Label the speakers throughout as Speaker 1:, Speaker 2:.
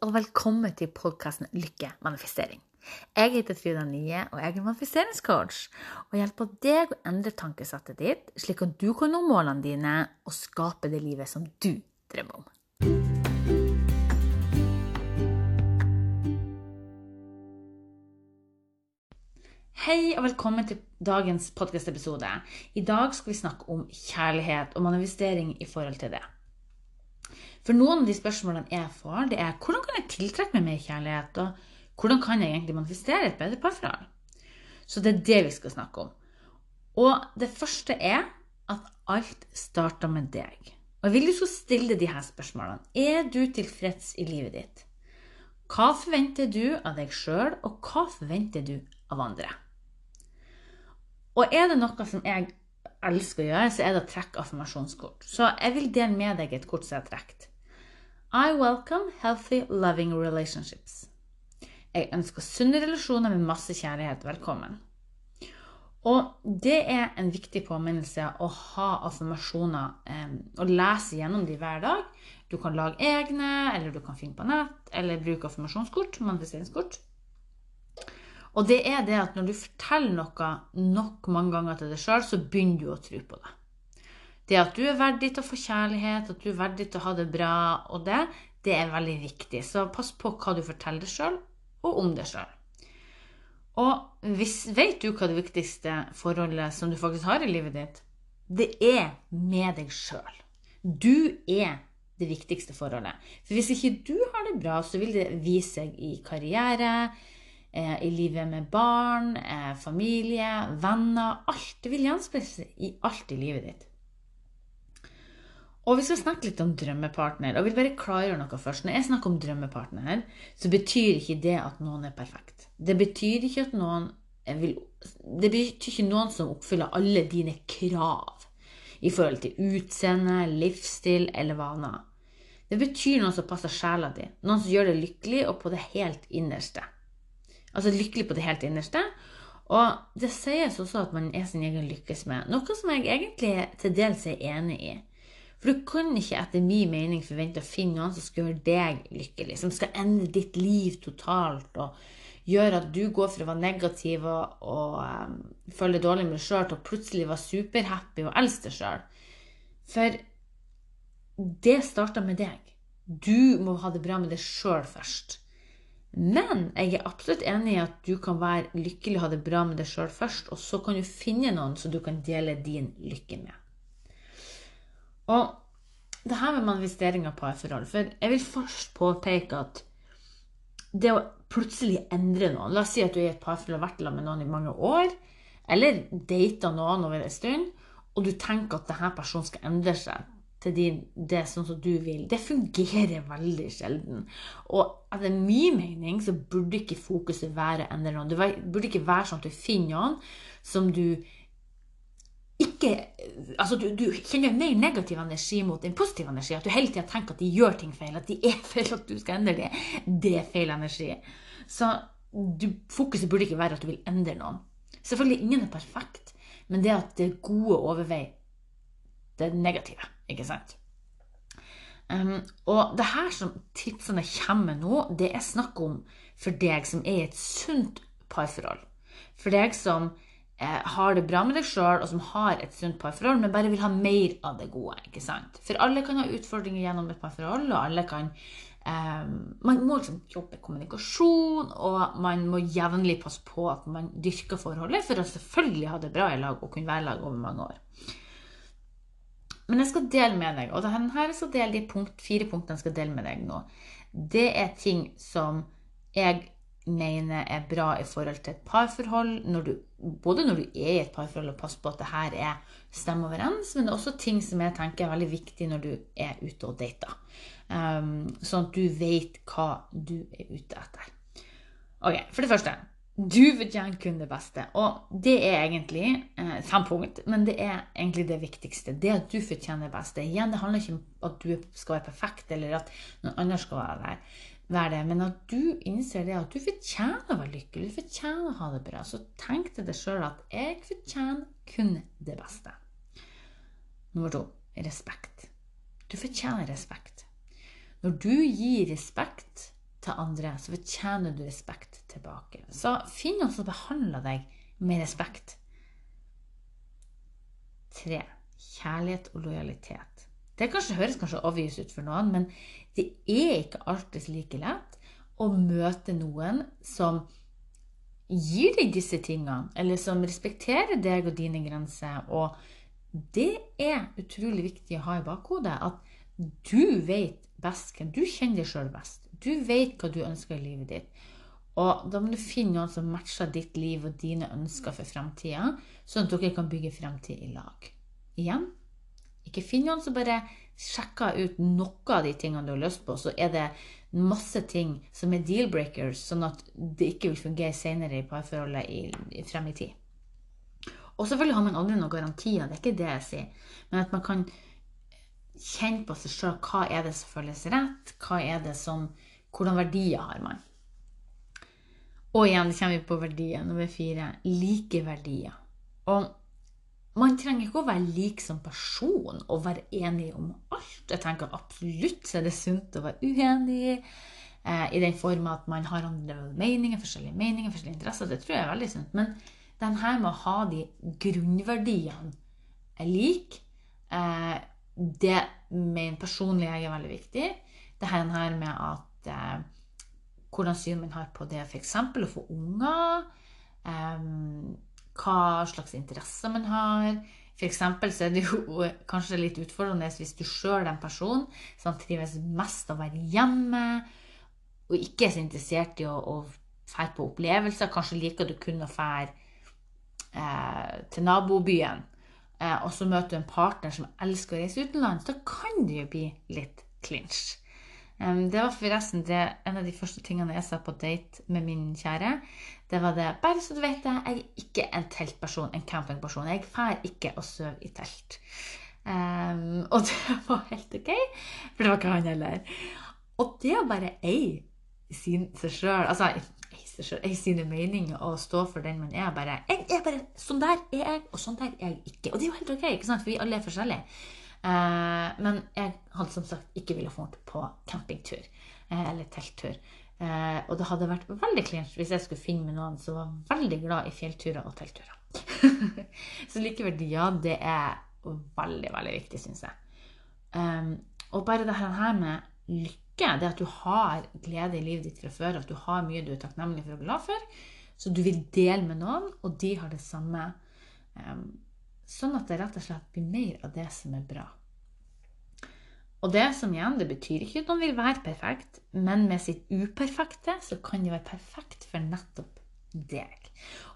Speaker 1: og velkommen til podkasten Lykke manifestering. Jeg heter Frida Nye, og jeg er manifesteringscoach. Og hjelper deg å endre tankesettet ditt, slik at du kan nå målene dine og skape det livet som du drømmer om. Hei og velkommen til dagens podkastepisode. I dag skal vi snakke om kjærlighet og manifestering i forhold til det. For noen av de spørsmålene jeg får, det er hvordan kan jeg tiltrekke meg mer kjærlighet? Og hvordan kan jeg egentlig manifestere et bedre parforhold? Så det er det vi skal snakke om. Og det første er at alt starter med deg. Og jeg vil du skal stille de her spørsmålene. Er du tilfreds i livet ditt? Hva forventer du av deg sjøl, og hva forventer du av andre? Og er det noe som jeg elsker å gjøre, så er det å trekke affirmasjonskort. Så jeg vil dele med deg et kort som jeg har trukket. I welcome healthy, loving relationships. Jeg ønsker sunne relasjoner med masse kjærlighet velkommen. Og det er en viktig påminnelse å ha affirmasjoner eh, og lese gjennom de hver dag. Du kan lage egne, eller du kan finne på nett, eller bruke affirmasjonskort, manifesteringskort. Og det er det at når du forteller noe nok mange ganger til deg sjøl, så begynner du å tro på det. Det at du er verdig til å få kjærlighet, at du er verdig til å ha det bra, og det, det er veldig viktig. Så pass på hva du forteller deg sjøl, og om deg sjøl. Og hvis, vet du hva det viktigste forholdet som du faktisk har i livet ditt? Det er med deg sjøl. Du er det viktigste forholdet. For hvis ikke du har det bra, så vil det vise seg i karriere, i livet med barn, eh, familie, venner Alt. Det vil gjenspeile i alt i livet ditt. Og vi skal snakke litt om drømmepartner. Og jeg vil bare klargjøre noe først. Når jeg snakker om drømmepartner, så betyr ikke det at noen er perfekt. Det betyr ikke at noen vil, Det betyr ikke noen som oppfyller alle dine krav i forhold til utseende, livsstil eller vaner. Det betyr noen som passer sjela di. Noen som gjør deg lykkelig og på det helt innerste. Altså lykkelig på det helt innerste. Og det sies også at man er sin egen lykkes med. Noe som jeg egentlig til dels er enig i. For du kan ikke etter min mening forvente å finne noen som skal gjøre deg lykkelig, som skal endre ditt liv totalt og gjøre at du går fra å være negativ og, og um, føle dårlig med deg sjøl, til å plutselig være superhappy og elske deg sjøl. For det starter med deg. Du må ha det bra med deg sjøl først. Men jeg er absolutt enig i at du kan være lykkelig og ha det bra med deg sjøl først, og så kan du finne noen som du kan dele din lykke med. Og det her med manifestering av parforhold For jeg vil først påpeke at det å plutselig endre noen La oss si at du er i et parforhold og har vært med noen i mange år, eller data noen over en stund, og du tenker at denne personen skal endre seg til de, det sånn som du vil. Det fungerer veldig sjelden. Og etter min mening så burde ikke fokuset være endre noen. Det burde ikke være sånn at du finner noen som du ikke Altså, du, du kjenner mer negativ energi mot en positiv energi. At du hele tida tenker at de gjør ting feil, at de er feil, at du skal endre det. Det er feil energi. Så du, fokuset burde ikke være at du vil endre noen. Selvfølgelig, ingen er perfekt, men det at det gode overveier det negative. Ikke sant? Um, og det her som tipsene kommer nå, det er snakk om for deg som er i et sunt parforhold. For deg som eh, har det bra med deg sjøl, og som har et sunt parforhold, men bare vil ha mer av det gode. ikke sant? For alle kan ha utfordringer gjennom et parforhold, og alle kan eh, Man må liksom jobbe kommunikasjon, og man må jevnlig passe på at man dyrker forholdet for å selvfølgelig ha det bra i lag og kunne være i lag over mange år. Men jeg skal dele med deg, og denne her skal dele de punkt, fire punktene jeg skal dele med deg nå. Det er ting som jeg mener er bra i forhold til et parforhold, når du, både når du er i et parforhold og passer på at det her er stemmer overens, men det er også ting som jeg tenker er veldig viktig når du er ute og dater. Um, sånn at du vet hva du er ute etter. Ok, For det første du fortjener kun det beste. Og det er egentlig eh, fem punkt, men det er egentlig det viktigste. Det at du fortjener det beste. Igjen, det handler ikke om at du skal være perfekt, eller at noen andre skal være være det, men at du innser det at du fortjener å være lykkelig, du fortjener å ha det bra. Så tenk til deg sjøl at 'jeg fortjener kun det beste'. Nummer to respekt. Du fortjener respekt. Når du gir respekt til andre, så fortjener du respekt tilbake. Så finn noen som behandler deg med respekt. Tre. Kjærlighet og lojalitet. Det kanskje høres kanskje obvious ut for noen, men det er ikke alltid like lett å møte noen som gir deg disse tingene, eller som respekterer deg og dine grenser. Og det er utrolig viktig å ha i bakhodet at du vet best hvem du kjenner deg sjøl best. Du vet hva du ønsker i livet ditt. Og da må du finne noen som matcher ditt liv og dine ønsker for framtida, sånn at dere kan bygge fremtid i lag. Igjen, ikke finn noen som bare sjekker ut noe av de tingene du har lyst på, så er det masse ting som er deal-breakers, sånn at det ikke vil fungere senere i parforholdet frem i tid. Og selvfølgelig har man aldri noen garantier, det er ikke det jeg sier, men at man kan kjenne på seg sjøl hva er det som føles rett, hva er det som, hvordan verdier har man. Og igjen kommer vi på verdier nummer fire like verdier. Og man trenger ikke å være lik som person og være enig om alt. Jeg tenker absolutt så er det sunt å være uenig eh, i den form at man har andre meninger, forskjellige meninger, forskjellige interesser. Det tror jeg er veldig sunt. Men den her med å ha de grunnverdiene er lik, eh, det mener personlig jeg er veldig viktig. Det her med at eh, hvordan syn man har på det f.eks. å få unger. Um, hva slags interesser man har. F.eks. så er det jo kanskje litt utfordrende hvis du sjøl er en person som trives mest av å være hjemme, og ikke er så interessert i å, dra på opplevelser. Kanskje liker du kun å fære eh, til nabobyen, eh, og så møter du en partner som elsker å reise utenlands. Da kan det jo bli litt clinch. Um, det var forresten det, en av de første tingene jeg sa på date med min kjære. Det var det Bare så du vet det, jeg er ikke en teltperson, en campingperson. Jeg drar ikke og sover i telt. Um, og det var helt ok, for det var ikke han heller. Og det å bare eie sin, seg sjøl, altså eie sine meninger og stå for den man er, bare jeg er bare, Sånn der er jeg, og sånn der er jeg ikke. Og det er jo helt ok, ikke sant? for vi alle er forskjellige. Uh, men jeg hadde som sagt ikke villet få på campingtur uh, eller telttur. Uh, og det hadde vært veldig klint hvis jeg skulle finne med noen som var veldig glad i fjellturer og teltturer. så likevel, ja, det er veldig, veldig viktig, syns jeg. Um, og bare det her med lykke, det at du har glede i livet ditt fra før, at du har mye du er takknemlig for og glad for, så du vil dele med noen, og de har det samme. Um, Sånn at det rett og slett blir mer av det som er bra. Og det som igjen, det betyr ikke at noen vil være perfekt, men med sitt uperfekte så kan det være perfekt for nettopp deg.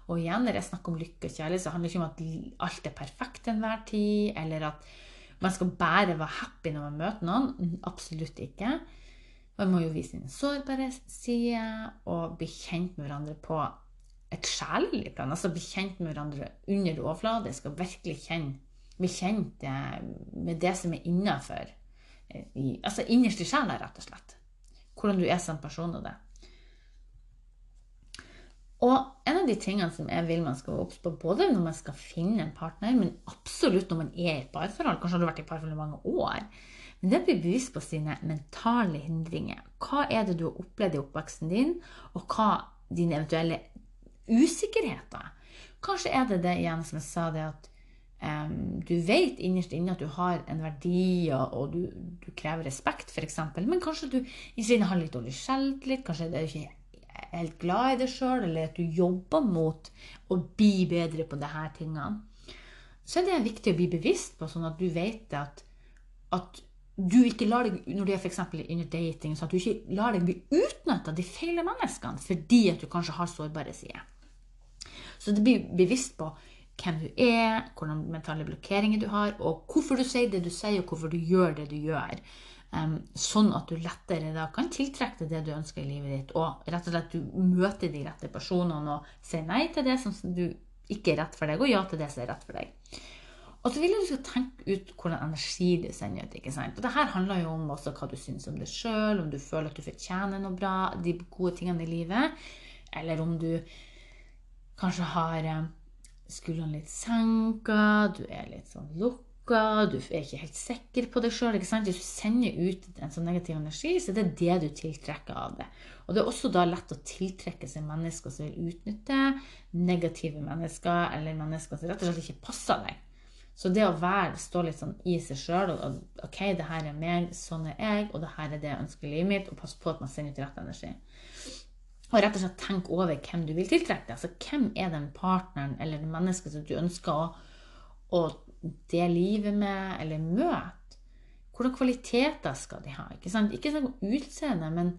Speaker 1: Og igjen, når jeg snakker om lykke og kjærlighet, så handler det ikke om at alt er perfekt til enhver tid, eller at man skal bare være happy når man møter noen. Absolutt ikke. Man må jo vise sin sårbare side og bli kjent med hverandre på et sjelelig plan. Altså bli kjent med hverandre under det overfladiske og virkelig kjenne, bli kjent eh, med det som er innafor. Eh, altså innerst i sjela, rett og slett. Hvordan du er som person og det. Og en av de tingene som jeg vil man skal obs på, både når man skal finne en partner, men absolutt når man er i et parforhold Kanskje har du vært i parforhold i mange år. Men det blir bevisst på sine mentale hindringer. Hva er det du har opplevd i oppveksten din, og hva dine eventuelle usikkerheter. Kanskje er det det igjen som jeg sa, det at um, du vet innerst inne at du har en verdi, og du, du krever respekt, f.eks., men kanskje du innerst har litt dårlig selvtillit, kanskje er du ikke helt glad i deg sjøl, eller at du jobber mot å bli bedre på disse tingene. Så er det viktig å bli bevisst på, sånn at du vet at, at du ikke lar deg, når du er f.eks. under dating, så at du ikke lar deg bli utnytta av de feile menneskene fordi at du kanskje har sårbare sider. Så det blir bevisst på hvem du er, hvilke mentale blokkeringer du har, og hvorfor du sier det du sier, og hvorfor du gjør det du gjør. Um, sånn at du lettere da kan tiltrekke deg det du ønsker i livet ditt, og rett og slett du møter de rette personene og sier nei til det som du ikke er rett for deg, og ja til det som er rett for deg. Og så vil jeg du skal tenke ut hvordan energi du sender ut. ikke sant? Og det her handler jo om også hva du syns om deg sjøl, om du føler at du fortjener noe bra, de gode tingene i livet, eller om du kanskje har eh, skuldrene litt senka, du er litt sånn lukka, du er ikke helt sikker på deg sjøl. Hvis du sender ut en sånn negativ energi, så det er det det du tiltrekker av det. Og det er også da lett å tiltrekke seg mennesker som vil utnytte negative mennesker, eller mennesker som rett og slett ikke passer deg. Så det å være, stå litt sånn i seg sjøl og OK, det her er meg, sånn er jeg, og det her er det jeg ønsker i livet mitt, og passe på at man sender ut rett energi. Og rett og slett tenk over hvem du vil tiltrekke deg. Altså hvem er den partneren eller det mennesket som du ønsker å, å dele livet med eller møte? Hvilke kvaliteter skal de ha? Ikke sant? Ikke sånn utseende, men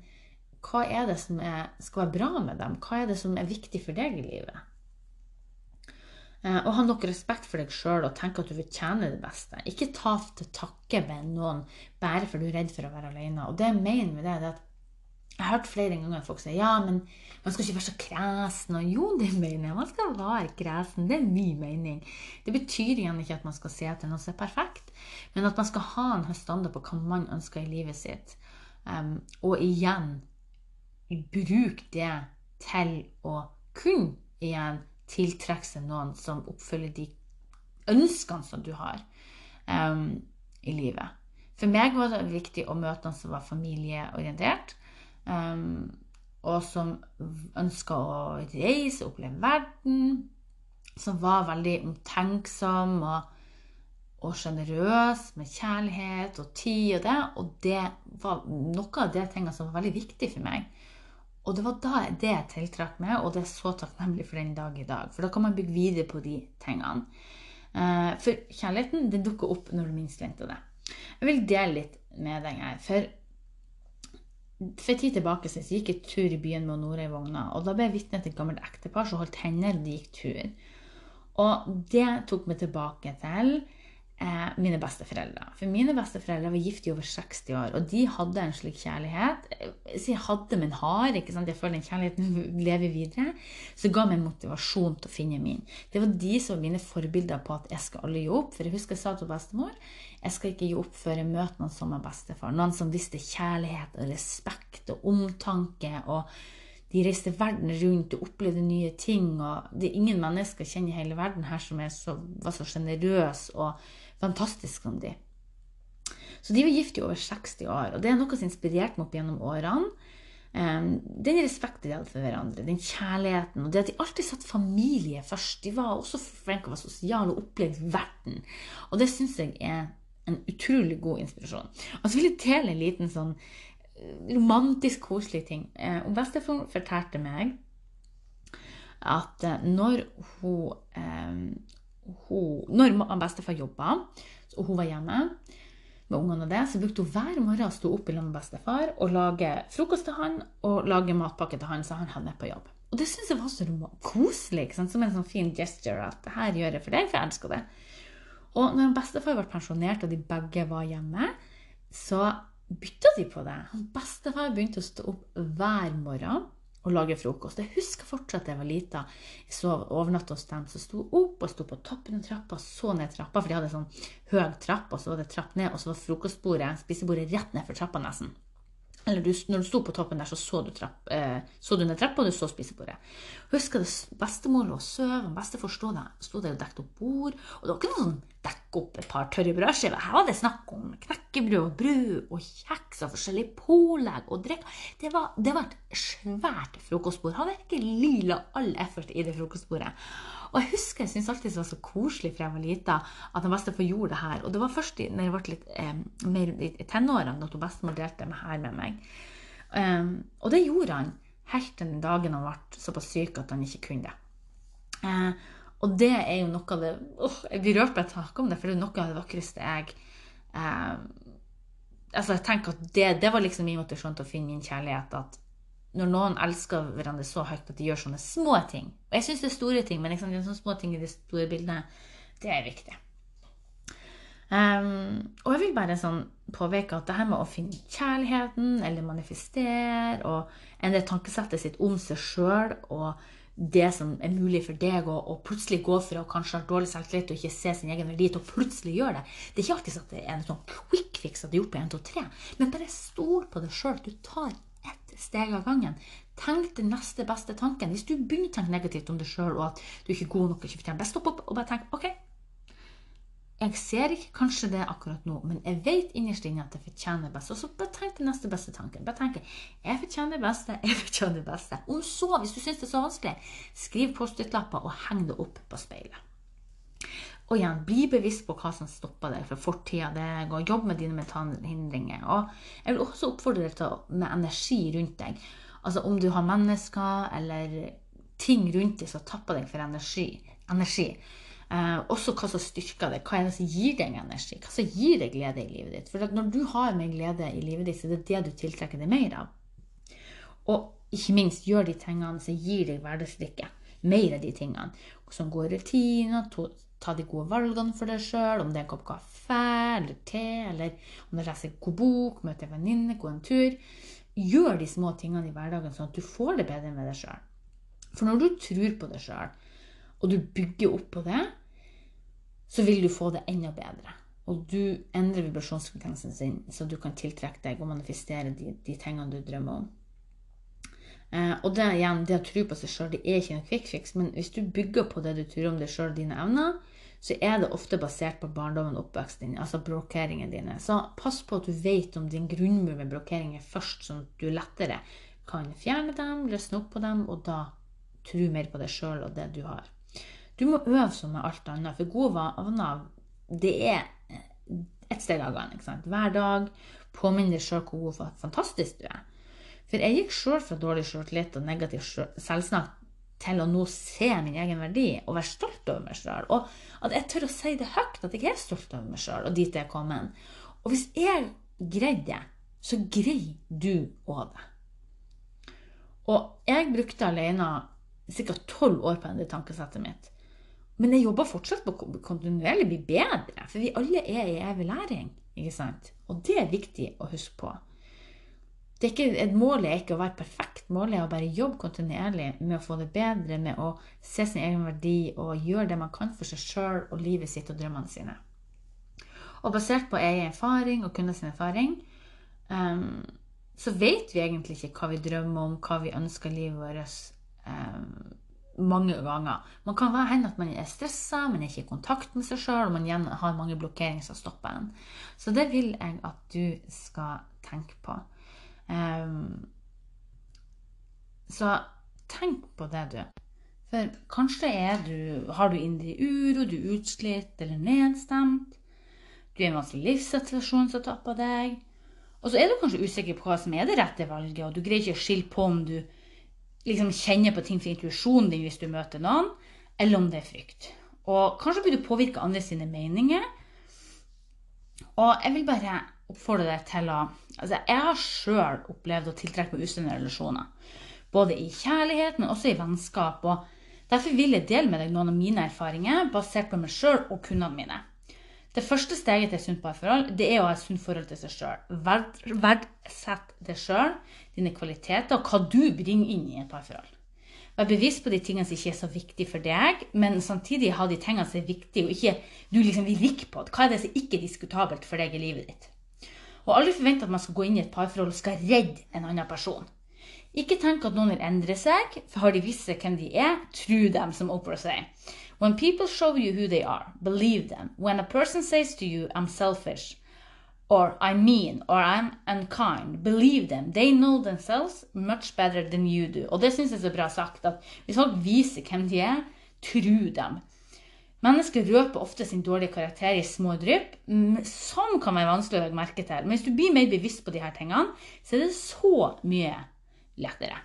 Speaker 1: hva er det som er, skal være bra med dem? Hva er det som er viktig for deg i livet? Eh, og ha nok respekt for deg sjøl og tenke at du vil tjene det beste. Ikke ta til takke med noen bare fordi du er redd for å være alene. Og det jeg mener med det, er at jeg har hørt flere ganger at folk sier ja, men man skal ikke være så kresen. Og jo, det mener jeg. Man skal være kresen. Det er min mening. Det betyr igjen ikke at man skal se etter noe som er perfekt, men at man skal ha en standard på hva man ønsker i livet sitt. Um, og igjen bruk det til å kun igjen tiltrekke seg noen som oppfyller de ønskene som du har um, i livet. For meg var det viktig å møte noen som var familieorientert, um, og som ønska å reise, og oppleve verden, som var veldig omtenksom og og sjenerøs med kjærlighet og tid og det. Og det var noe av de tingene som var veldig viktig for meg. Og det var da det jeg tiltrakk meg, og det er så takknemlig for den dag i dag. For da kan man bygge videre på de tingene. Eh, for kjærligheten den dukker opp når du minst venter det. Jeg vil dele litt med deg her. For for en tid tilbake så gikk jeg tur i byen med Nora i vogna. Og da ble jeg vitne til et gammelt ektepar som holdt hender og de gikk tur. Og det tok meg tilbake til eh, mine besteforeldre. For mine besteforeldre var gift i over 60 år, og de hadde en slik kjærlighet. Så jeg hadde, men har. ikke sant? Jeg føler den kjærligheten lever videre. Så ga meg motivasjon til å finne min. Det var de som var mine forbilder på at jeg skal alle gi opp. For jeg husker jeg sa til bestemor jeg skal ikke gi opp før jeg møter noen som er bestefar. Noen som visste kjærlighet og respekt og omtanke. og de reiste verden rundt og opplevde nye ting. og Det er ingen mennesker jeg kjenner i hele verden her som så, var så sjenerøse og fantastisk som de. Så de var gift i over 60 år, og det er noe som inspirerte meg opp gjennom årene. Den respekten de hadde for hverandre, den kjærligheten, og det at de alltid satte familie først. De var også flinke å være sosiale og opplevde verden. Og det syns jeg er en utrolig god inspirasjon. Og så vil jeg dele en liten sånn eh, romantisk, koselig ting. Og Bestefar fortalte meg at eh, når hun hun, når bestefar jobba, og hun var hjemme med ungene og det, så brukte hun hver morgen å stå opp i lag med bestefar og lage frokost til han og lage matpakke til han så han hadde på jobb. Og det syns jeg var så koselig, som en sånn fin gesture. At det her gjør jeg for deg, for jeg elsker det. Og når bestefar ble pensjonert og de begge var hjemme, så bytta de på det. Bestefar begynte å stå opp hver morgen og lage frokost. Jeg husker fortsatt da jeg var lita. Jeg sov overnatta hos dem som sto opp og sto på toppen av trappa, så ned trappa, for de hadde sånn høy trapp, og så var det trapp ned, og så var frokostbordet, spisebordet, rett ned for trappa nesten. Eller du, når du sto på toppen der, så så du, trapp, eh, så du ned trappa, og du så spisebordet. Husker det bestemor lå og sov, og bestefar sto der og dekket opp bord. Og det var ikke noe sånn dekke opp et par tørre brødskiver. Her var det snakk om knekkebrød og brød og kjeks og forskjellig pålegg og drikk. Det var, det var et svært frokostbord. Han virkelig la all effort i det frokostbordet. Og jeg husker jeg syntes alltid det var så koselig fra jeg var lita at en bestefar gjorde det her. Og det var først når jeg ble litt eh, mer i tenårene at bestemor delte det her med meg. Um, og det gjorde han helt til den dagen han ble såpass syk at han ikke kunne det. Uh, og det er jo noe av det oh, Jeg blir rørt bare jeg snakker om det, for det er noe av det vakreste jeg eh, altså jeg tenker at det, det var liksom min motivasjon til å finne min kjærlighet. At når noen elsker hverandre så høyt at de gjør sånne små ting Og jeg syns det er store ting, men liksom, sånne små ting i de store bildene, det er viktig. Um, og jeg vil bare sånn påpeke at det her med å finne kjærligheten eller manifestere og endre tankesettet sitt om seg sjøl og det som er mulig for deg, og, og plutselig gå fra å kanskje ha dårlig selvtillit og ikke se sin egen verdi til å plutselig gjøre det. Det er ikke alltid at det er en sånn quick fix at du har gjort på 1, 2, 3, men bare stol på deg sjøl. Du tar ett steg av gangen. Tenk den neste beste tanken. Hvis du begynner å tenke negativt om deg sjøl og at du ikke er god nok, ikke fortjener best, stopp opp og bare tenk OK. Jeg ser ikke kanskje det akkurat nå, men jeg vet innerst inne at jeg fortjener best. Og så bare tenk den neste beste tanken. Bare tenk jeg fortjener det beste, jeg fortjener det beste. Om så, hvis du syns det er så vanskelig, skriv Post-It-lapper og heng det opp på speilet. Og igjen, bli bevisst på hva som stopper deg fra fortida deg, og jobb med dine mentale hindringer. Og jeg vil også oppfordre deg til å, med energi rundt deg. Altså om du har mennesker eller ting rundt deg som tapper deg for energi. energi Eh, også hva som styrker deg, hva er det som gir deg energi, hva som gir deg glede i livet ditt. For når du har mer glede i livet ditt, så er det det du tiltrekker deg mer av. Og ikke minst gjør de tingene som gir deg hverdagslykke. Mer av de tingene. Som går rutiner, ta de gode valgene for deg sjøl, om det er en kopp kaffe eller te, eller om det er lese en god bok, møte en venninne, gå en tur. Gjør de små tingene i hverdagen sånn at du får det bedre med deg sjøl. For når du tror på deg sjøl, og du bygger opp på det, så vil du få det enda bedre. Og du endrer vibrasjonsfrekvensen sin, så du kan tiltrekke deg og manifestere de, de tingene du drømmer om. Eh, og det igjen, det å tro på seg sjøl, det er ikke en quick fix, men hvis du bygger på det du tror om deg sjøl dine evner, så er det ofte basert på barndommen og oppveksten din, altså blokkeringene dine. Så pass på at du vet om din grunnmur med blokkeringer først, sånn at du lettere kan fjerne dem, løsne opp på dem, og da tro mer på deg sjøl og det du har. Du må øve som med alt annet, for gode vaner det er ett steg av gangen. Hver dag påminn deg sjøl hvor god og fantastisk du er. For jeg gikk sjøl fra dårlig sjøltillit og negativ selvsnakk til å nå se min egen verdi og være stolt over meg sjøl. Og at jeg tør å si det høyt, at jeg er stolt over meg sjøl og dit jeg er kommet. Og hvis jeg greide det, så greier du òg det. Og jeg brukte alene ca. tolv år på det tankesettet mitt. Men jeg jobber fortsatt på å kontinuerlig bli bedre, for vi alle er i evig læring. ikke sant? Og det er viktig å huske på. Det er ikke, et mål er ikke å være perfekt, målet er å bare jobbe kontinuerlig med å få det bedre, med å se sin egen verdi og gjøre det man kan for seg sjøl og livet sitt og drømmene sine. Og basert på egen erfaring og kundens erfaring, um, så vet vi egentlig ikke hva vi drømmer om, hva vi ønsker livet vårt. Um, mange ganger. Man kan hende at man er stressa, man er ikke i kontakt med seg sjøl, og man har mange blokkeringer som stopper en. Så det vil jeg at du skal tenke på. Um, så tenk på det, du. For kanskje du, har du indre uro, du er utslitt eller nedstemt. Du er i en vanskelig livssituasjon som tapper deg. Og så er du kanskje usikker på hva som er det rette valget, og du greier ikke å skille på om du liksom kjenner på ting for intuisjonen din hvis du møter noen, eller om det er frykt. Og kanskje blir du påvirka av andre sine meninger. Og jeg vil bare oppfordre deg til å Altså, jeg har sjøl opplevd å tiltrekke meg usunne relasjoner. Både i kjærlighet, men også i vennskap. Og derfor vil jeg dele med deg noen av mine erfaringer basert på meg sjøl og kundene mine. Det første steget til et sunt parforhold det er å ha et sunt forhold til seg sjøl. Verdsett deg sjøl, dine kvaliteter og hva du bringer inn i et parforhold. Vær bevisst på de tingene som ikke er så viktige for deg, men samtidig ha de tingene som er viktige, og ikke du liksom vil rikke på. Hva er det som ikke er diskutabelt for deg i livet ditt? Og aldri forvent at man skal gå inn i et parforhold og skal redde en annen person. Ikke tenk at noen vil endre seg, for har de visst hvem de er, tru dem, som Oprah sier. When people show you who they are, believe them. When a person says to you, I'm selfish, or I'm mean, or I'm unkind, believe them. They know themselves much better than you do. Og det syns jeg er så bra sagt, at hvis folk viser hvem de er, tro dem. Mennesker røper ofte sin dårlige karakter i små drypp, som kan være vanskelig å legge merke til. Men hvis du blir mer bevisst på her tingene, så er det så mye lettere.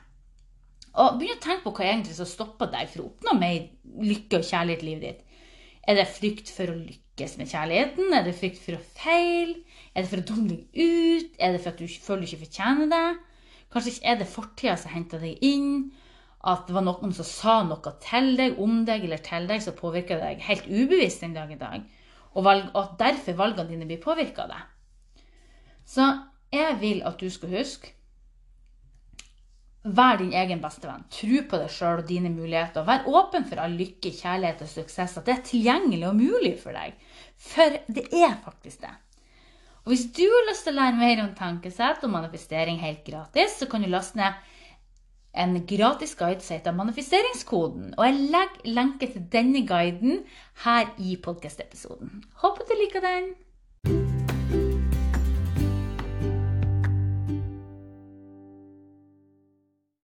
Speaker 1: Og begynn å tenke på hva egentlig som stopper deg for å oppnå mer lykke og kjærlighet i livet ditt. Er det frykt for å lykkes med kjærligheten? Er det frykt for å feile? Er det for å dumme deg ut? Er det for at du føler du ikke fortjener det? Kanskje ikke er det fortida som henta deg inn? At det var noen som sa noe til deg, om deg eller til deg, som påvirka deg helt ubevisst den dag i dag? Og, og at derfor valgene dine blir påvirka av det. Så jeg vil at du skal huske Vær din egen bestevenn. Tro på deg sjøl og dine muligheter. Vær åpen for all lykke, kjærlighet og suksess. At det er tilgjengelig og mulig for deg. For det er faktisk det. Og Hvis du har lyst til å lære mer om tankesett og manifestering helt gratis, så kan du laste ned en gratis guide som heter Manifesteringskoden. Og jeg legger lenke til denne guiden her i podkast-episoden. Håper du liker den!